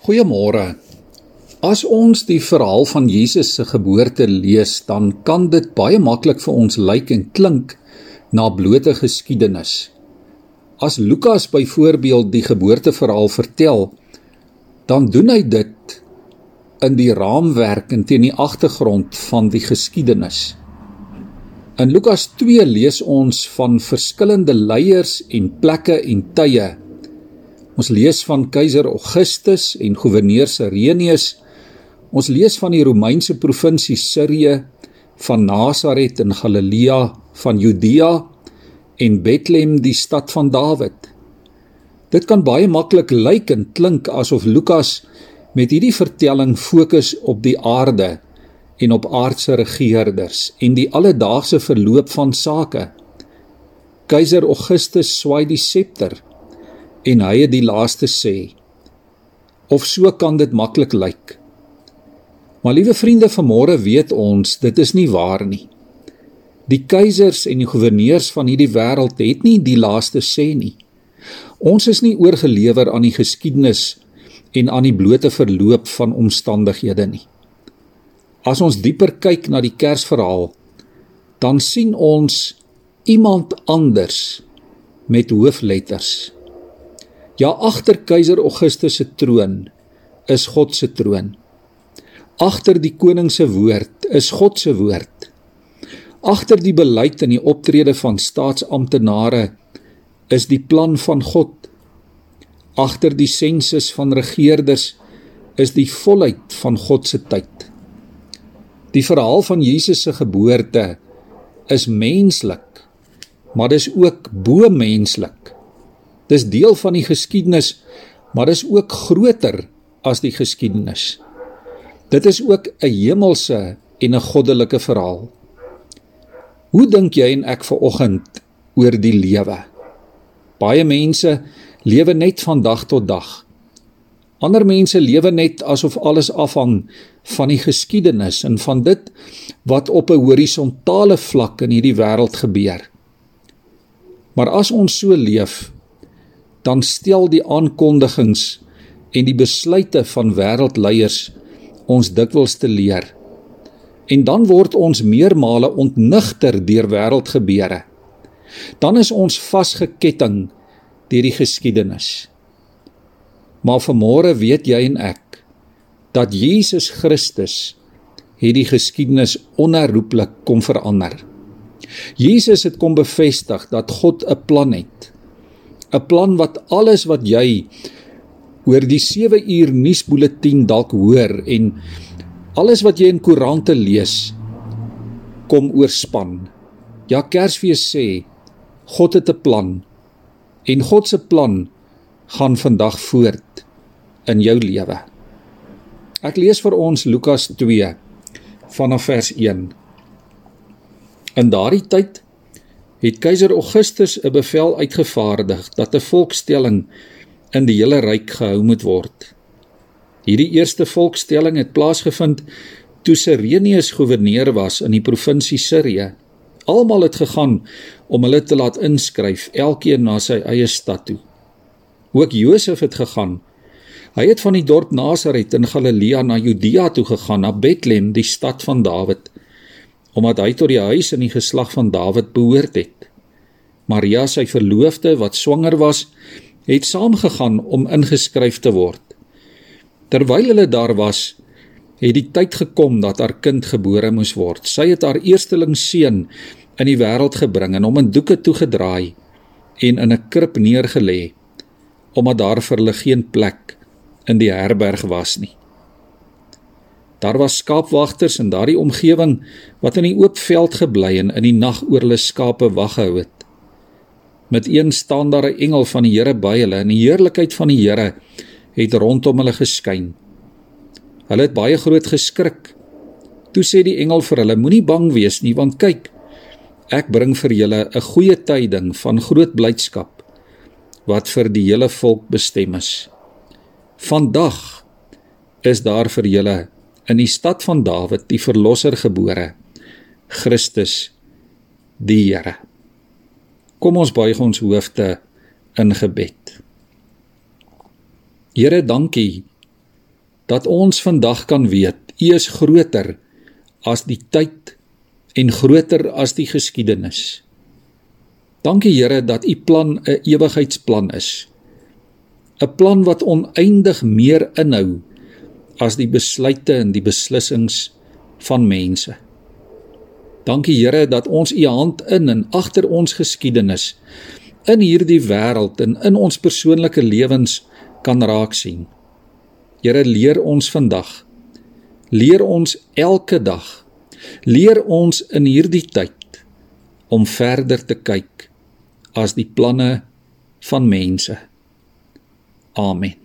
Goeiemôre. As ons die verhaal van Jesus se geboorte lees, dan kan dit baie maklik vir ons lyk en klink na blote geskiedenis. As Lukas byvoorbeeld die geboorteverhaal vertel, dan doen hy dit in die raamwerk en teen die agtergrond van die geskiedenis. In Lukas 2 lees ons van verskillende leiers en plekke en tye Ons lees van keiser Augustus en goewerneur Serenius. Ons lees van die Romeinse provinsie Sirië, van Nasaret in Galilea, van Judea en Bethlehem, die stad van Dawid. Dit kan baie maklik lyk en klink asof Lukas met hierdie vertelling fokus op die aarde en op aardse regerders en die alledaagse verloop van sake. Keiser Augustus swaai die septer en hy het die laaste sê. Of so kan dit maklik lyk. Maar liewe vriende, vanmôre weet ons dit is nie waar nie. Die keisers en die goewerneurs van hierdie wêreld het nie die laaste sê nie. Ons is nie oorgelewer aan die geskiedenis en aan die blote verloop van omstandighede nie. As ons dieper kyk na die Kersverhaal, dan sien ons iemand anders met hoofletters Ja, agter keiser Augustus se troon is God se troon. Agter die koning se woord is God se woord. Agter die beleid en die optrede van staatsamptenare is die plan van God. Agter die sensus van regerders is die volheid van God se tyd. Die verhaal van Jesus se geboorte is menslik, maar dis ook bo menslik. Dis deel van die geskiedenis, maar dis ook groter as die geskiedenis. Dit is ook 'n hemelse en 'n goddelike verhaal. Hoe dink jy en ek vanoggend oor die lewe? Baie mense lewe net van dag tot dag. Ander mense lewe net asof alles afhang van die geskiedenis en van dit wat op 'n horisontale vlak in hierdie wêreld gebeur. Maar as ons so leef, dan stel die aankondigings en die besluite van wêreldleiers ons dikwels te leer. En dan word ons meermale ontnigter deur wêreldgebeure. Dan is ons vasgeketting deur die geskiedenis. Maar vanmôre weet jy en ek dat Jesus Christus het die geskiedenis onherroepelik kom verander. Jesus het kom bevestig dat God 'n plan het 'n plan wat alles wat jy oor die 7 uur nuusbulletin dalk hoor en alles wat jy in koerante lees kom oorspan. Ja Kersfees sê God het 'n plan en God se plan gaan vandag voort in jou lewe. Ek lees vir ons Lukas 2 vanaf vers 1. In daardie tyd het keiser Augustus 'n bevel uitgevaardig dat 'n volkstelling in die hele ryk gehou moet word. Hierdie eerste volkstelling het plaasgevind toe Serenius goewerneur was in die provinsie Sirië. Almal het gegaan om hulle te laat inskryf, elkeen na sy eie stad toe. Ook Josef het gegaan. Hy het van die dorp Nasaret in Galilea na Judea toe gegaan, na Bethlehem, die stad van Dawid omdat hy tot die huis in die geslag van Dawid behoort het. Maria, sy verloofde wat swanger was, het saamgegaan om ingeskryf te word. Terwyl hulle daar was, het die tyd gekom dat haar kind gebore moes word. Sy het haar eersteling seun in die wêreld gebring en hom in doeke toegedraai en in 'n krib neergelê, omdat daar vir hulle geen plek in die herberg was nie. Daar was skaapwagters in daardie omgewing wat in die oop veld gebly en in die nag oor hulle skape wag gehou het. Met een staan daar 'n engel van die Here by hulle en die heerlikheid van die Here het rondom hulle geskyn. Hulle het baie groot geskrik. Toe sê die engel vir hulle: Moenie bang wees nie, want kyk, ek bring vir julle 'n goeie tyding van groot blydskap wat vir die hele volk bestem is. Vandag is daar vir julle in die stad van Dawid die verlosser gebore Christus die Here. Kom ons buig ons hoofde in gebed. Here, dankie dat ons vandag kan weet U is groter as die tyd en groter as die geskiedenis. Dankie Here dat U plan 'n ewigheidsplan is. 'n Plan wat oneindig meer inhou as die besluite en die beslissings van mense. Dankie Here dat ons U hand in en agter ons geskiedenis in hierdie wêreld en in ons persoonlike lewens kan raak sien. Here leer ons vandag. Leer ons elke dag. Leer ons in hierdie tyd om verder te kyk as die planne van mense. Amen.